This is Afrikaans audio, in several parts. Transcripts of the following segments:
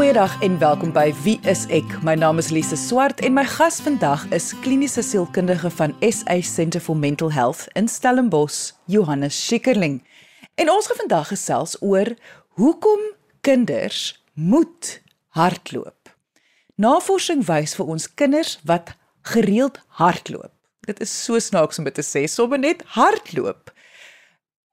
Goeiedag en welkom by Wie is ek? My naam is Lise Swart en my gas vandag is kliniese sielkundige van SA Centre for Mental Health in Stellenbosch, Johannes Schikkerling. En ons gaan vandag gesels oor hoekom kinders moet hardloop. Navorsing wys vir ons kinders wat gereeld hardloop. Dit is so snaaks om dit te sê, sommer net hardloop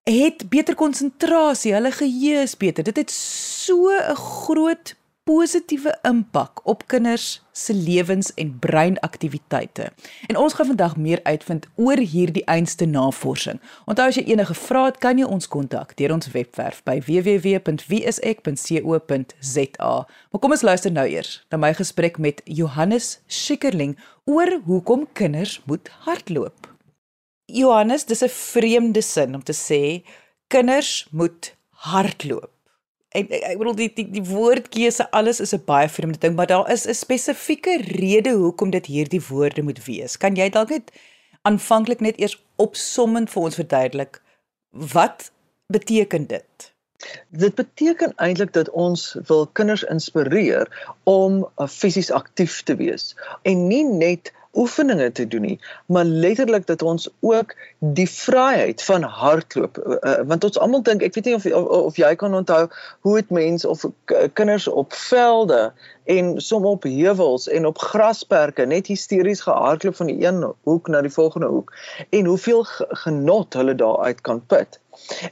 het beter konsentrasie, hulle geheue is beter. Dit het so 'n groot positiewe impak op kinders se lewens en breinaktiwiteite. En ons gaan vandag meer uitvind oor hierdie einste navorsing. Onthou as jy enige vrae het, kan jy ons kontak deur ons webwerf by www.wieisek.co.za. Maar kom ons luister nou eers na my gesprek met Johannes Schikkerling oor hoekom kinders moet hardloop. Johannes, dis 'n vreemde sin om te sê kinders moet hardloop. Ek ek bedoel die die die woordkeuse alles is 'n baie vreemde ding, maar daar is 'n spesifieke rede hoekom dit hierdie woorde moet wees. Kan jy dalk net aanvanklik net eers opsommend vir ons verduidelik wat beteken dit? Dit beteken eintlik dat ons wil kinders inspireer om fisies aktief te wees en nie net oefeninge te doen nie, maar letterlik dat ons ook die vryheid van hardloop uh, want ons almal dink ek weet nie of, of of jy kan onthou hoe dit mense of kinders op velde en som op heuwels en op grasperke net hysteries gehardloop van die een hoek na die volgende hoek en hoeveel genot hulle daaruit kan put.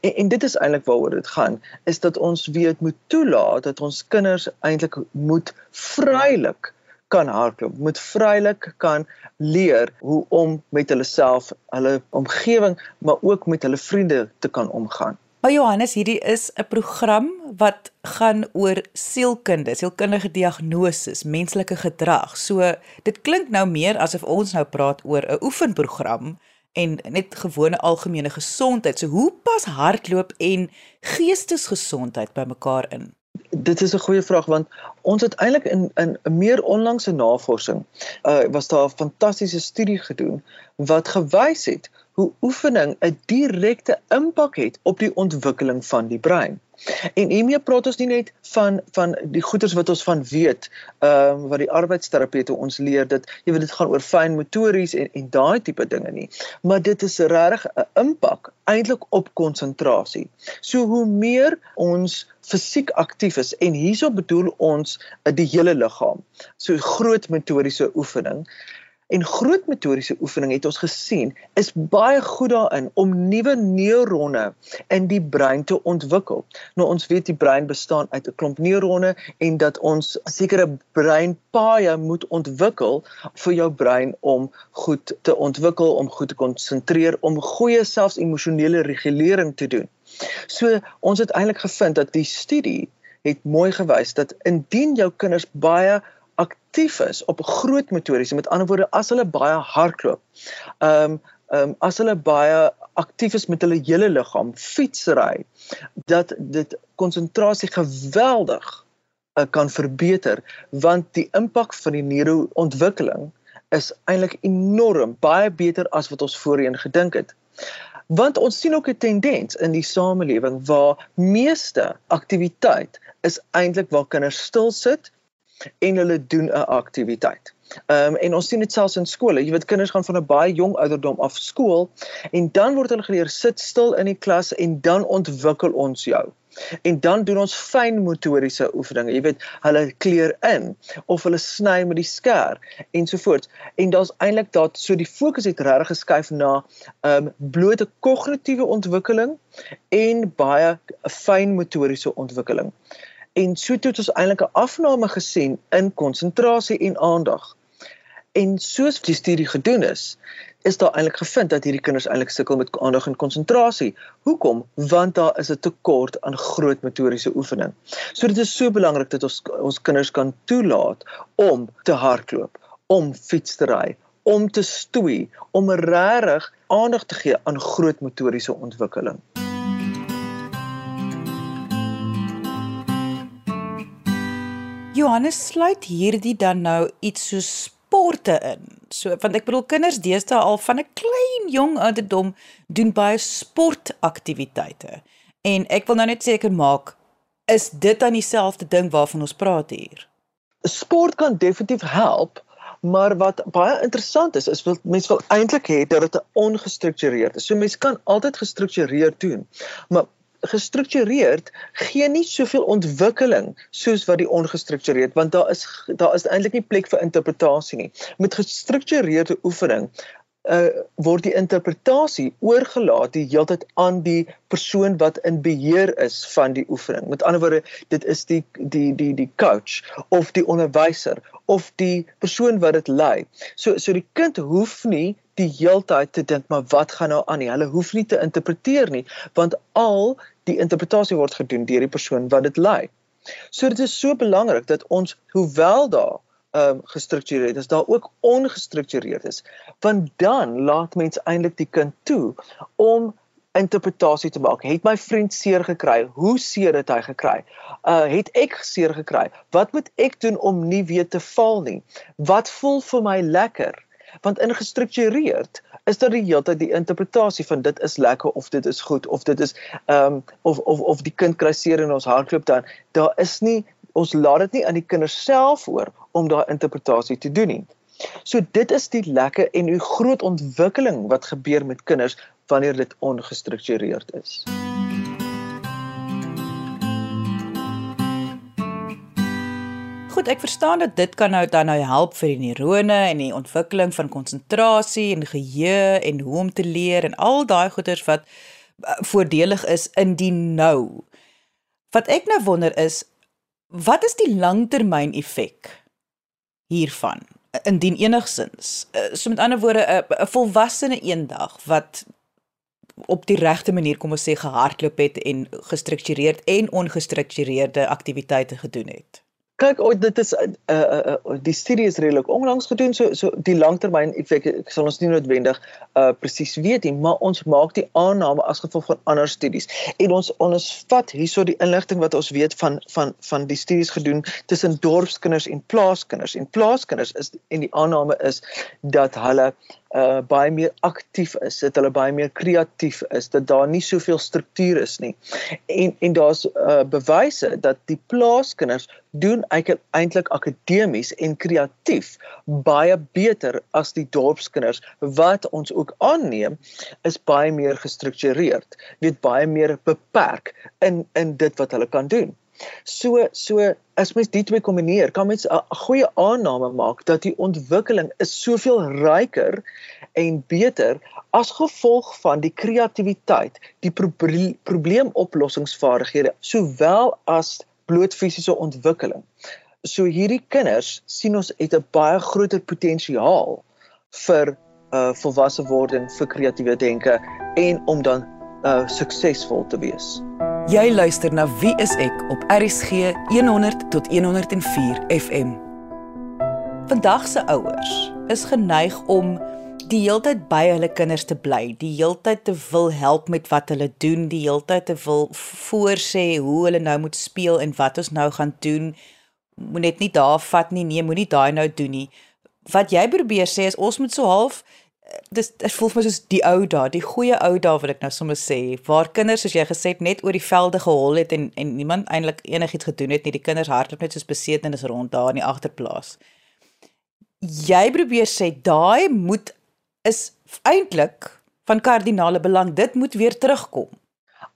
En, en dit is eintlik waaroor dit gaan is dat ons weet moet toelaat dat ons kinders eintlik moet vrylik kan hardloop, moet vrylik kan leer hoe om met hulle self, hulle omgewing, maar ook met hulle vriende te kan omgaan. Maar Johannes, hierdie is 'n program wat gaan oor sielkunde, sielkundige diagnose, menslike gedrag. So dit klink nou meer asof ons nou praat oor 'n oefenprogram en net gewone algemene gesondheid. So hoe pas hardloop en geestesgesondheid bymekaar in? Dit is 'n goeie vraag want ons het eintlik in in 'n meer onlangse navorsing uh was daar 'n fantastiese studie gedoen wat gewys het hoe oefening 'n direkte impak het op die ontwikkeling van die brein. En hiermee praat ons nie net van van die goeters wat ons van weet, ehm uh, wat die arbeidsterapeute ons leer dat jy weet dit gaan oor fyn motories en en daai tipe dinge nie, maar dit is regtig 'n impak eintlik op konsentrasie. So hoe meer ons fisiek aktief is en hierso bedoel ons uh, die hele liggaam. So groot motoriese oefening En groot motoriese oefening het ons gesien is baie goed daarin om nuwe neurone in die brein te ontwikkel. Nou ons weet die brein bestaan uit 'n klomp neurone en dat ons sekere breinpaaie moet ontwikkel vir jou brein om goed te ontwikkel, om goed te konsentreer, om goeie selfs emosionele regulering te doen. So ons het eintlik gevind dat die studie het mooi gewys dat indien jou kinders baie aktief is op groot motoriese met ander woorde as hulle baie hardloop. Ehm um, ehm um, as hulle baie aktief is met hulle hele liggaam, fietsry, dat dit konsentrasie geweldig uh, kan verbeter want die impak van die neuroontwikkeling is eintlik enorm, baie beter as wat ons voorheen gedink het. Want ons sien ook 'n tendens in die samelewing waar meeste aktiwiteit is eintlik waar kinders stil sit en hulle doen 'n aktiwiteit. Ehm um, en ons sien dit selfs in skole. Jy weet kinders gaan van 'n baie jong ouderdom af skool en dan word hulle geleer sit stil in die klas en dan ontwikkel ons jou. En dan doen ons fyn motoriese oefeninge. Jy weet, hulle kleur in of hulle sny met die skêr ensovoorts. En daar's eintlik dat so die fokus het regtig geskuif na ehm um, blote kognitiewe ontwikkeling en baie fyn motoriese ontwikkeling en so het ons eintlik 'n afname gesien in konsentrasie en aandag. En soos die studie gedoen is, is daar eintlik gevind dat hierdie kinders eintlik sukkel met aandag en konsentrasie. Hoekom? Want daar is 'n tekort aan groot motoriese oefening. So dit is so belangrik dat ons ons kinders kan toelaat om te hardloop, om fiets te ry, om te stoei, om regtig aandag te gee aan groot motoriese ontwikkeling. Johannes sluit hierdie dan nou iets so sporte in. So want ek bedoel kinders deesdae al van 'n klein jong ouderdom doen baie sportaktiwiteite. En ek wil nou net seker maak Is dit dan dieselfde ding waarvan ons praat hier? Sport kan definitief help, maar wat baie interessant is, is wat mense wil eintlik hê dat dit ongestruktureerd is. So mense kan altyd gestruktureerd doen. Maar gestruktureerd gee nie soveel ontwikkeling soos wat die ongestruktureerd want daar is daar is eintlik nie plek vir interpretasie nie. Met gestruktureerde oefening uh word die interpretasie oorgelaat die heeltyd aan die persoon wat in beheer is van die oefening. Met ander woorde, dit is die die die die coach of die onderwyser of die persoon wat dit lei. So so die kind hoef nie die heeltyd te dink maar wat gaan nou aan nie. Hulle hoef nie te interpreteer nie, want al die interpretasie word gedoen deur die persoon wat dit lei. So dit is so belangrik dat ons hoewel daar ehm um, gestruktureerd is, daar ook ongestruktureerd is. Want dan laat mens eintlik die kind toe om interpretasie te maak. Het my vriend seer gekry? Hoe seer het hy gekry? Uh het ek seer gekry? Wat moet ek doen om nie weer te val nie? Wat voel vir my lekker? Want in gestruktureerd is daar die hele tyd die interpretasie van dit is lekker of dit is goed of dit is ehm um, of of of die kind kry seer in ons hardloop dan. Daar is nie ons laat dit nie aan die kinders self oor om daai interpretasie te doen nie. So dit is die lekker en 'n groot ontwikkeling wat gebeur met kinders wanneer dit ongestruktureerd is. Goed, ek verstaan dat dit kan nou dan nou help vir die neurone en die ontwikkeling van konsentrasie en geheue en hoe om te leer en al daai goeders wat eh, voordelig is in die nou. Wat ek nou wonder is wat is die langtermyn effek hiervan? Indien enigsins. Eh, so met ander woorde 'n volwassene eendag wat op die regte manier kom ons sê gehardloop het en gestruktureerd en ongestruktureerde aktiwiteite gedoen het. Kyk, oh, dit is 'n uh, uh, uh, die studie is redelik onlangs gedoen, so so die langtermyn effek ek sal ons nie noodwendig uh presies weet nie, maar ons maak die aanname as gevolg van ander studies. En ons ons vat hierso die inligting wat ons weet van van van die studies gedoen tussen dorpskinders en plaaskinders. En plaaskinders is en die aanname is dat hulle uh baie meer aktief is, dat hulle baie meer kreatief is, dat daar nie soveel struktuur is nie. En en daar's uh bewyse dat die plaaskinders doen eintlik akademies en kreatief baie beter as die dorpskinders wat ons ook aanneem is baie meer gestruktureerd, weet baie meer beperk in in dit wat hulle kan doen. So so as mens die twee kombineer, kan mens 'n goeie aanname maak dat die ontwikkeling is soveel ryker en beter as gevolg van die kreatiwiteit, die probleemoplossingsvaardighede sowel as bloot fisiese ontwikkeling. So hierdie kinders sien ons het 'n baie groter potensiaal vir uh volwasse wording, vir kreatiewe denke en om dan uh suksesvol te wees. Jy luister na Wie is ek op RCG 100 tot 104 FM. Vandag se ouers is geneig om die heeltyd by hulle kinders te bly, die heeltyd te wil help met wat hulle doen, die heeltyd te wil voorsê hoe hulle nou moet speel en wat ons nou gaan doen. Moet net nie daar vat nie, nee, moenie daai nou doen nie. Wat jy probeer sê is ons moet so half dis dit voel vir my soos die ou dae, die goeie ou dae wil ek nou sommer sê, waar kinders soos jy gesê het net oor die velde gehol het en en niemand eintlik enigiets gedoen het nie. Die kinders hardloop net soos beseet en is rond daar in die agterplaas. Jy probeer sê daai moet is eintlik van kardinale belang. Dit moet weer terugkom.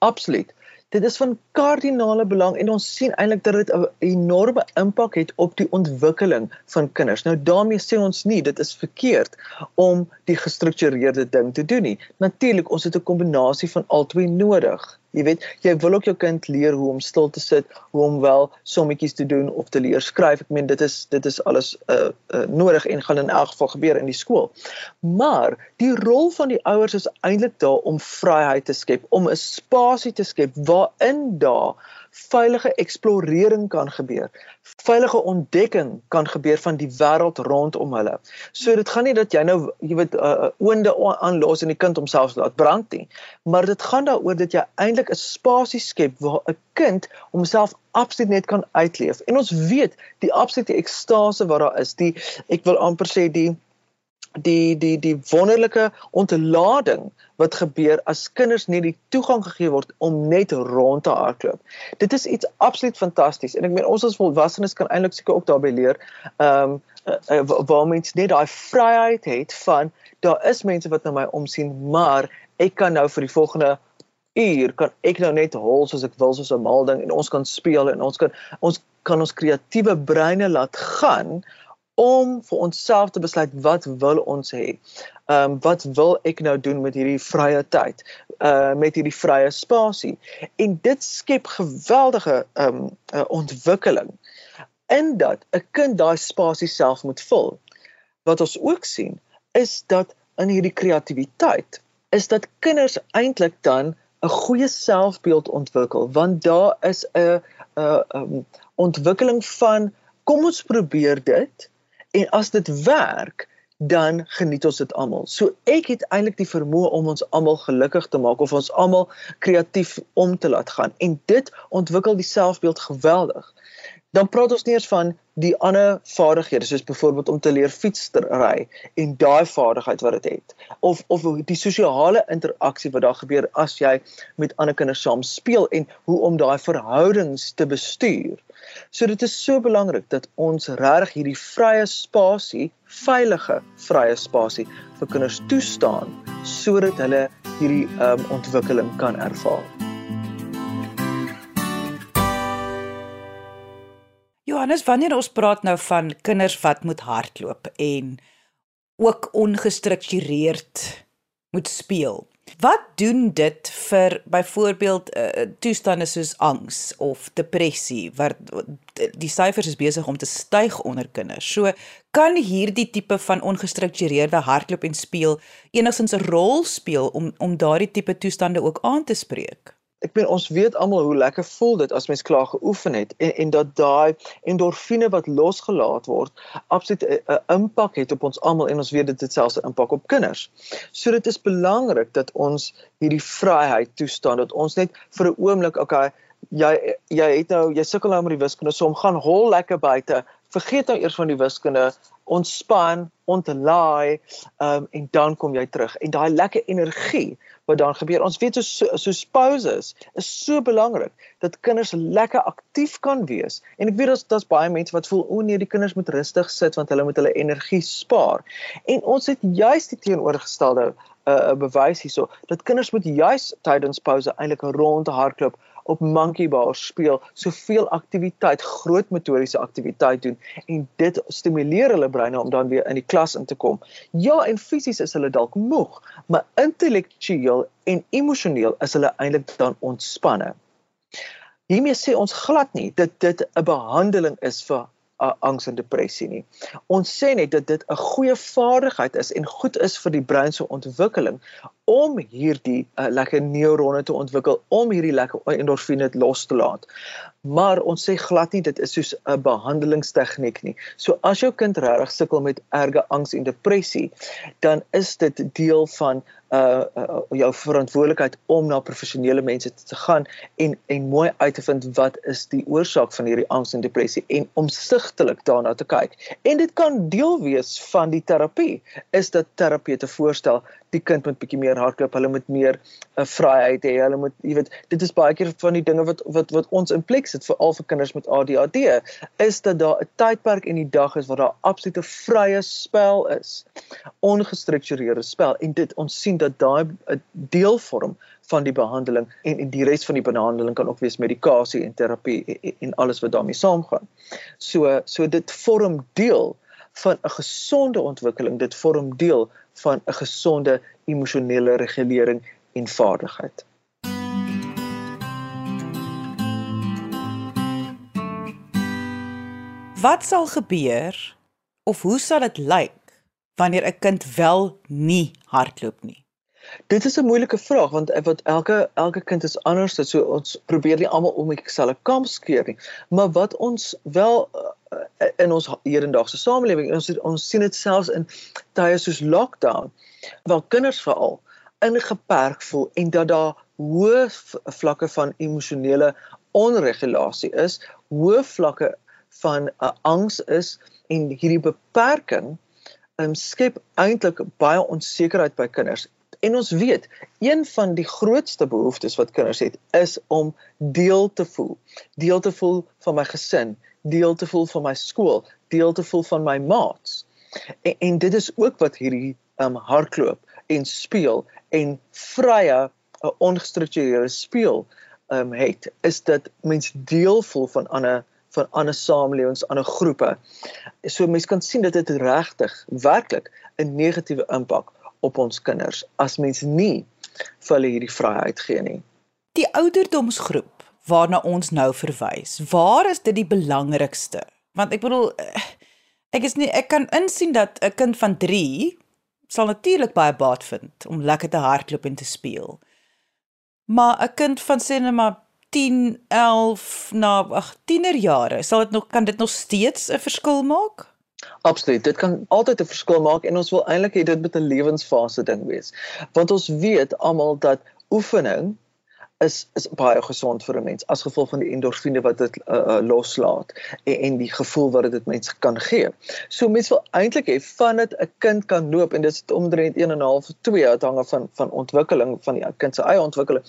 Absoluut dit is van kardinale belang en ons sien eintlik dat dit 'n enorme impak het op die ontwikkeling van kinders. Nou daarmee sê ons nie dit is verkeerd om die gestruktureerde ding te doen nie. Natuurlik, ons het 'n kombinasie van albei nodig. Jy weet, jy wil ook jou kind leer hoe om stil te sit, hoe om wel sommetjies te doen of te leer skryf. Ek meen dit is dit is alles uh, uh nodig en gaan in elk geval gebeur in die skool. Maar die rol van die ouers is eintlik daar om vryheid te skep, om 'n spasie te skep waarin daar veilige eksplorering kan gebeur. Veilige ontdekking kan gebeur van die wêreld rondom hulle. So dit gaan nie dat jy nou jy weet 'n uh, uh, oonde aanlos en die kind homself laat brand nie, maar dit gaan daaroor dat jy eintlik 'n spasie skep waar 'n kind homself absoluut net kan uitleef. En ons weet die absolute ekstase wat daar is, die ek wil amper sê die die die die wonderlike ontlading wat gebeur as kinders net die toegang gegee word om net rond te hardloop. Dit is iets absoluut fantasties en ek meen ons as volwassenes kan eintlik seker ook daarbey leer. Ehm um, uh, waar mens net daai vryheid het van daar is mense wat na my omsien, maar ek kan nou vir die volgende uur kan ek nou net hol soos ek wil soos 'n mal ding en ons kan speel en ons kan ons kan ons kreatiewe breine laat gaan om vir onsself te besluit wat wil ons hê. Ehm um, wat wil ek nou doen met hierdie vrye tyd? Uh met hierdie vrye spasie. En dit skep geweldige ehm um, uh, ontwikkeling in dat 'n kind daai spasie self moet vul. Wat ons ook sien is dat in hierdie kreatiwiteit is dat kinders eintlik dan 'n goeie selfbeeld ontwikkel want daar is 'n 'n um, ontwikkeling van kom ons probeer dit En as dit werk, dan geniet ons dit almal. So ek het eintlik die vermoë om ons almal gelukkig te maak of ons almal kreatief om te laat gaan en dit ontwikkel die selfbeeld geweldig dan praat ons nie eers van die ander vaardighede soos byvoorbeeld om te leer fietsry en daai vaardigheid wat dit het of of die sosiale interaksie wat daar gebeur as jy met ander kinders saam speel en hoe om daai verhoudings te bestuur. So dit is so belangrik dat ons reg hierdie vrye spasie, veilige vrye spasie vir kinders toestaan sodat hulle hierdie um, ontwikkeling kan ervaar. Johannes, wanneer ons praat nou van kinders wat moet hardloop en ook ongestruktureerd moet speel. Wat doen dit vir byvoorbeeld uh, toestande soos angs of depressie wat die syfers is besig om te styg onder kinders. So kan hierdie tipe van ongestruktureerde hardloop en speel enigstens 'n rol speel om om daardie tipe toestande ook aan te spreek ek meen ons weet almal hoe lekker voel dit as mens klaar geoefen het en en dat daai endorfine wat losgelaat word absoluut 'n impak het op ons almal en ons weet dit het selfs 'n impak op kinders. So dit is belangrik dat ons hierdie vryheid toestaan dat ons net vir 'n oomblik okay jy jy het nou jy sukkel nou met die wiskunde som gaan hol lekker buite vergeet nou eers van die wiskunde ontspan ontlaai um, en dan kom jy terug en daai lekker energie wat dan gebeur. Ons weet so so pauses is so belangrik dat kinders lekker aktief kan wees. En ek weet daar's daar's baie mense wat voel o nee, die kinders moet rustig sit want hulle moet hulle energie spaar. En ons het juist die teenoorgestelde 'n uh, bewys hierso dat kinders moet juist tydens pouse eintlik 'n ronde hardloop op monkey bars speel, soveel aktiwiteit, groot motoriese aktiwiteit doen en dit stimuleer hulle breine om dan weer in die klas in te kom. Ja, en fisies is hulle dalk moeg, maar intellektueel en emosioneel is hulle eintlik dan ontspanne. Hiermee sê ons glad nie dat dit 'n behandeling is vir uh, angs en depressie nie. Ons sê net dat dit 'n goeie vaardigheid is en goed is vir die brein se ontwikkeling om hierdie uh, lekker neuronne te ontwikkel om hierdie lekker endorfine los te laat. Maar ons sê glad nie dit is soos 'n behandelingstegniek nie. So as jou kind regtig sukkel met erge angs en depressie, dan is dit deel van uh, uh jou verantwoordelikheid om na professionele mense te gaan en en mooi uit te vind wat is die oorsaak van hierdie angs en depressie en omsigtelik daarna te kyk. En dit kan deel wees van die terapie is dat terapeute voorstel die kind moet bietjie meer hardloop, hulle moet meer 'n uh, vryheid hê, hulle moet jy weet dit is baie keer van die dinge wat wat wat ons in plek sit vir al vir kinders met ADHD is dat daar 'n tydperk in die dag is waar daar absolute vrye spel is. Ongestruktureerde spel en dit ons sien dat daai 'n deel vorm van die behandeling en en die res van die behandeling kan ook wees medikasie en terapie en, en alles wat daarmee saamgaan. So so dit vorm deel van 'n gesonde ontwikkeling, dit vorm deel van 'n gesonde emosionele regulering en vaardigheid. Wat sal gebeur of hoe sal dit lyk wanneer 'n kind wel nie hardloop nie? Dit is 'n moeilike vraag want eh, wat elke elke kind is anders, so ons probeer nie almal om dieselfde kamp skeer nie. Maar wat ons wel uh, in ons hedendaagse samelewing, ons ons sien dit selfs in tye soos lockdown, waar kinders veral ingeperk voel en dat daar hoë vlakke van emosionele onregulasie is, hoë vlakke van uh, angs is en hierdie beperking um, skep eintlik baie onsekerheid by kinders. En ons weet, een van die grootste behoeftes wat kinders het, is om deel te voel. Deel te voel van my gesin, deel te voel van my skool, deel te voel van my maats. En, en dit is ook wat hierdie um hardloop en speel en vrye uh, ongestruktureerde speel um het is dat mens deel voel van ander van ander samelewings, ander groepe. So mense kan sien dat dit regtig werklik 'n negatiewe impak op ons kinders as mens nie vir hulle hierdie vryheid gee nie. Die ouderdomsgroep waarna ons nou verwys, waar is dit die belangrikste? Want ek bedoel eh, ek is nie ek kan insien dat 'n kind van 3 sal natuurlik baie baat vind om lekker te hardloop en te speel. Maar 'n kind van sê net maar 10, 11 na ag tienerjare, sal dit nog kan dit nog steeds 'n verskil maak? Absoluut. Dit kan altyd 'n verskil maak en ons wil eintlik hê dit moet 'n lewensfase ding wees. Want ons weet almal dat oefening is is baie gesond vir 'n mens as gevolg van die endorfine wat dit uh, loslaat en, en die gevoel wat dit mense kan gee. So mense wil eintlik hê van dit 'n kind kan loop en dit is omtrent 1 en 'n half 2 afhangende van van ontwikkeling van die kind se eie ontwikkeling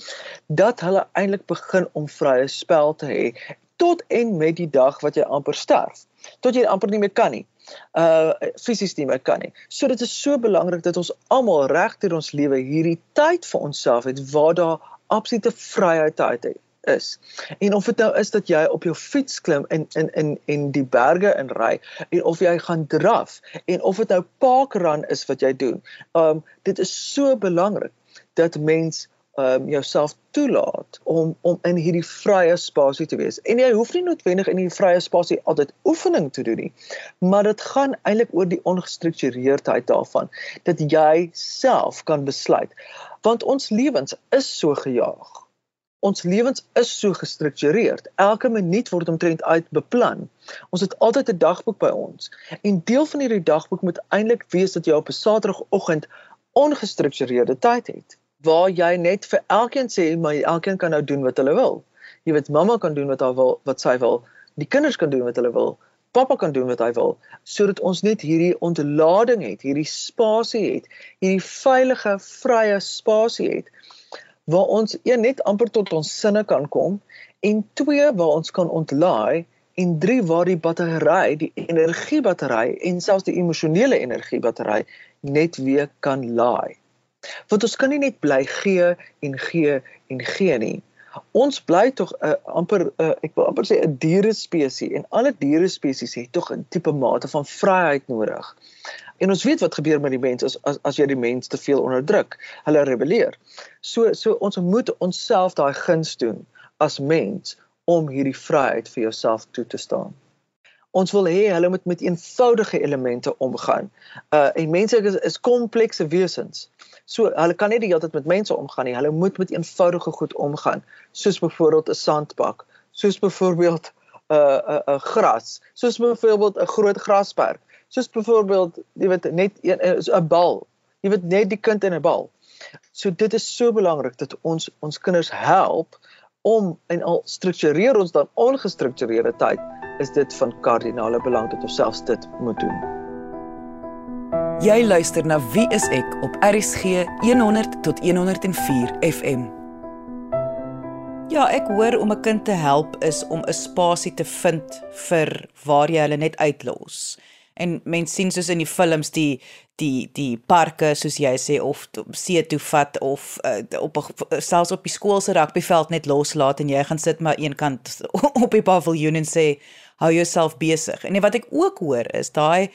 dat hulle eintlik begin om vrye spel te hê tot en met die dag wat jy amper sterf. Tot jy amper nie meer kan nie uh fisies nie meer kan nie. So dit is so belangrik dat ons almal reg deur ons lewe hierdie tyd vir onsself het waar daar absolute vryheid uit is. En of dit nou is dat jy op jou fiets klim in in in en die berge in ry en of jy gaan draf en of dit nou parkrun is wat jy doen. Um dit is so belangrik dat mens um jouself toelaat om om in hierdie vrye spasie te wees. En jy hoef nie noodwendig in die vrye spasie altyd oefening te doen nie. Maar dit gaan eintlik oor die ongestruktureerdheid daarvan dat jy self kan besluit want ons lewens is so gejaag. Ons lewens is so gestruktureerd. Elke minuut word omtrent uitbeplan. Ons het altyd 'n dagboek by ons. En deel van hierdie dagboek moet eintlik wees dat jy op 'n Saterdagoggend ongestruktureerde tyd het waar jy net vir elkeen sê maar elkeen kan nou doen wat hulle wil. Jy weet mamma kan doen wat haar wil, wat sy wil. Die kinders kan doen wat hulle wil pappa kan doen wat hy wil sodat ons net hierdie ontlading het, hierdie spasie het, hierdie veilige, vrye spasie het waar ons een net amper tot ons sinne kan kom en twee waar ons kan ontlaai en drie waar die battery, die energiebattery en selfs die emosionele energiebattery net weer kan laai. Want ons kan nie net bly gee en gee en gee nie ons bly tog 'n uh, amper uh, ek wil amper sê 'n diere spesies en alle diere spesies het tog 'n tipe mate van vryheid nodig. En ons weet wat gebeur met die mens as as as jy die mens te veel onderdruk. Hulle rebelleer. So so ons moet onsself daai guns doen as mens om hierdie vryheid vir jouself toe te staan. Ons wil hê hulle moet met eenvoudige elemente omgaan. Uh en mense is, is komplekse wesens. So hulle kan nie die hele tyd met mense omgaan nie. Hulle moet met eenvoudige goed omgaan, soos byvoorbeeld 'n sandbak, soos byvoorbeeld 'n uh, 'n uh, 'n uh, gras, soos byvoorbeeld 'n groot grasperk, soos byvoorbeeld jy weet net 'n bal. Jy weet net die kind in 'n bal. So dit is so belangrik dat ons ons kinders help om en al struktureer ons dan ongestruktureerde tyd is dit van kardinale belang dat ons selfs dit moet doen. Jy luister na Wie is ek op RCG 100 tot 104 FM. Ja, ek hoor om 'n kind te help is om 'n spasie te vind vir waar jy hulle net uitlos. En mense sien soos in die films die die die parke soos jy sê of see toe vat of uh, op selfs op die skool se rugbyveld net loslaat en jy gaan sit maar eenkant op die paviljoen en sê hou jouself besig. En wat ek ook hoor is daai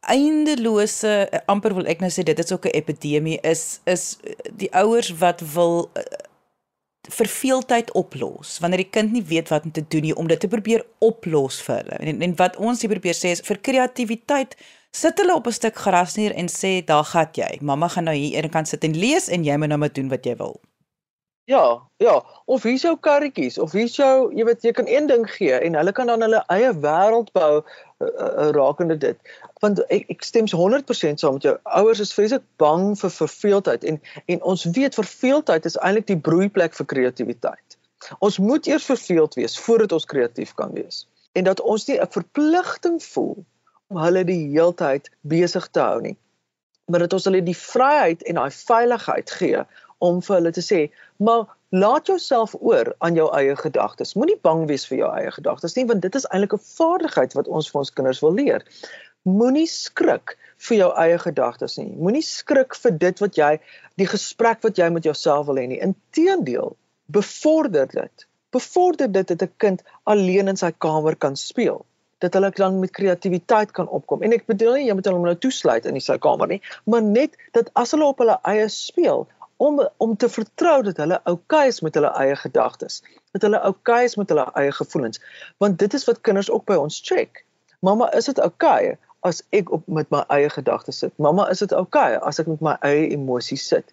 eindelose amper wil ek nou sê dit is ook 'n epidemie is is die ouers wat wil uh, verveeldheid oplos wanneer die kind nie weet wat om te doen nie om dit te probeer oplos vir hulle. En, en wat ons hier probeer sê is vir kreatiwiteit sit hulle op 'n stuk gras neer en sê daar gaan jy. Mamma gaan nou hier eenkant sit en lees en jy moet nou maar doen wat jy wil. Ja, ja, of hier's jou karretjies of hier's jou, jy weet jy kan een ding gee en hulle kan dan hulle eie wêreld bou uh, uh, rakende dit want ek, ek stem 100% saam met jou. Ouers is vreeslik bang vir verveeldheid en en ons weet verveeldheid is eintlik die broeiplek vir kreatiwiteit. Ons moet eers verveeld wees voordat ons kreatief kan wees. En dat ons nie 'n verpligting voel hulle die heeltyd besig te hou nie. Maar dit ons hulle die vryheid en daai veiligheid gee om vir hulle te sê, maar laat jouself oor aan jou eie gedagtes. Moenie bang wees vir jou eie gedagtes nie, want dit is eintlik 'n vaardigheid wat ons vir ons kinders wil leer. Moenie skrik vir jou eie gedagtes nie. Moenie skrik vir dit wat jy die gesprek wat jy met jouself wil hê nie. Inteendeel, bevorder dit. Bevorder dit dat 'n kind alleen in sy kamer kan speel dat hulle dan met kreatiwiteit kan opkom. En ek bedoel nie jy moet hulle nou toesluit in die sy kamer nie, maar net dat as hulle op hulle eie speel, om om te vertrou dat hulle oukei is met hulle eie gedagtes, dat hulle oukei is met hulle eie gevoelens, want dit is wat kinders ook by ons check. Mamma, is dit oukei as ek op met my eie gedagtes sit? Mamma, is dit oukei as ek met my eie emosies sit?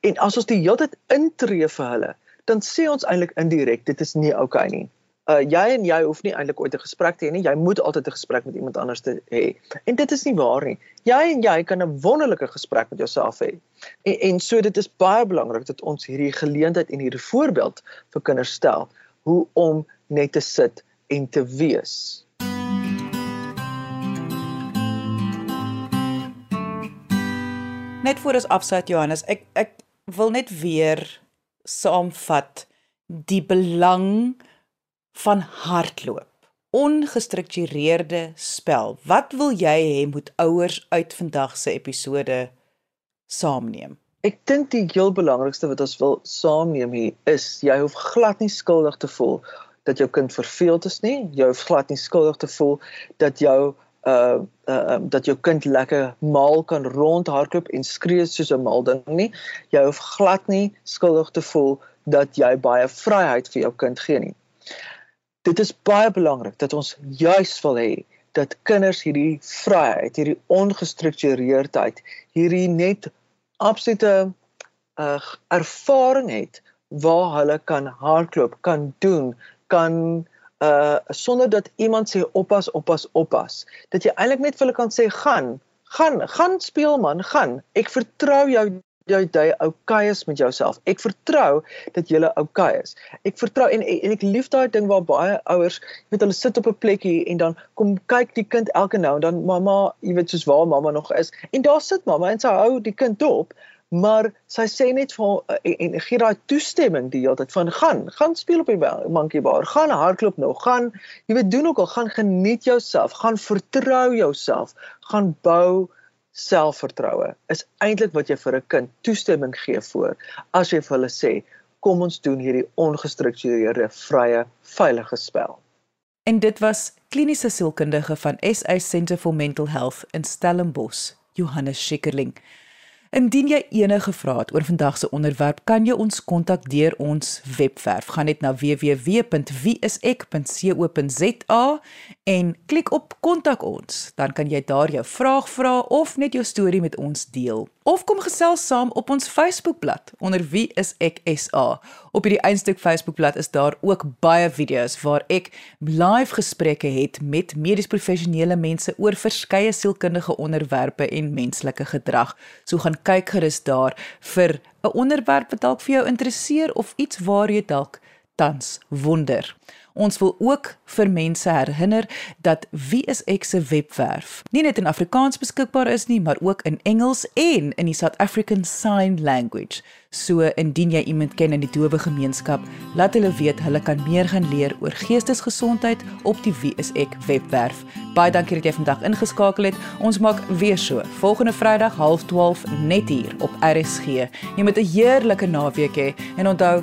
En as ons die hele tyd intree vir hulle, dan sê ons eintlik indirek dit is nie oukei nie uh jy en jy hoef nie eintlik ooit 'n gesprek te hê nie. Jy moet altyd 'n gesprek met iemand anders hê. En dit is nie waar nie. Jy en jy kan 'n wonderlike gesprek met jouself hê. En en so dit is baie belangrik dat ons hierdie geleentheid en hierdie voorbeeld vir kinders stel hoe om net te sit en te wees. Net voor ons afsluit Johannes, ek ek wil net weer saamvat die belang van hardloop. Ongestruktureerde spel. Wat wil jy hê moet ouers uit vandag se episode saamneem? Ek dink die heel belangrikste wat ons wil saamneem hier is jy hoef glad nie skuldig te voel dat jou kind verveeld is nie. Jy hoef glad nie skuldig te voel dat jou uh uh um, dat jou kind lekker maal kan rondhardloop en skree soos 'n mal ding nie. Jy hoef glad nie skuldig te voel dat jy baie vryheid vir jou kind gee nie dit is baie belangrik dat ons juis wil hê dat kinders hierdie vryheid, hierdie ongestruktureerdheid, hierdie net absolute uh, ervaring het waar hulle kan hardloop, kan doen, kan uh sonder dat iemand sê oppas, oppas, oppas. Dat jy eintlik net vir hulle kan sê gaan, gaan, gaan speel man, gaan. Ek vertrou jou jy jy okay is met jouself. Ek vertrou dat jy okay is. Ek vertrou en en ek lief daai ding waar baie ouers, jy weet hulle sit op 'n plekkie en dan kom kyk die kind elke nou en dan mamma, jy weet soos waar mamma nog is. En daar sit mamma en sy hou die kind dop, maar sy sê net vir en, en gee daai toestemming die hele tyd van gaan, gaan speel op die monkey bar, gaan hardloop nou, gaan jy weet doen ook al, gaan geniet jouself, gaan vertrou jouself, gaan bou selfvertroue. Is eintlik wat jy vir 'n kind toestemming gee voor as jy vir hulle sê kom ons doen hierdie ongestruktureerde vrye veilige spel. En dit was kliniese sielkundige van SA Centre for Mental Health in Stellenbosch, Johannes Schikkerling. Indien jy enige vrae het oor vandag se onderwerp, kan jy ons kontak deur ons webwerf. Gaan net na www.wieisek.co.za en klik op kontak ons. Dan kan jy daar jou vraag vra of net jou storie met ons deel of kom gesels saam op ons Facebookblad onder wie is ek SA. Op hierdie eenstuk Facebookblad is daar ook baie video's waar ek live gesprekke het met medies professionele mense oor verskeie sielkundige onderwerpe en menslike gedrag. So gaan kyk gerus daar vir 'n onderwerp wat dalk vir jou interesseer of iets waar jy dalk tans wonder. Ons wil ook vir mense herinner dat Wie is ek se webwerf nie net in Afrikaans beskikbaar is nie, maar ook in Engels en in die South African Sign Language. So indien jy iemand ken in die dowe gemeenskap, laat hulle weet hulle kan meer gaan leer oor geestesgesondheid op die Wie is ek webwerf. Baie dankie dat jy vandag ingeskakel het. Ons maak weer so volgende Vrydag 12:30 net hier op RSG. Jy moet 'n heerlike naweek hê he, en onthou,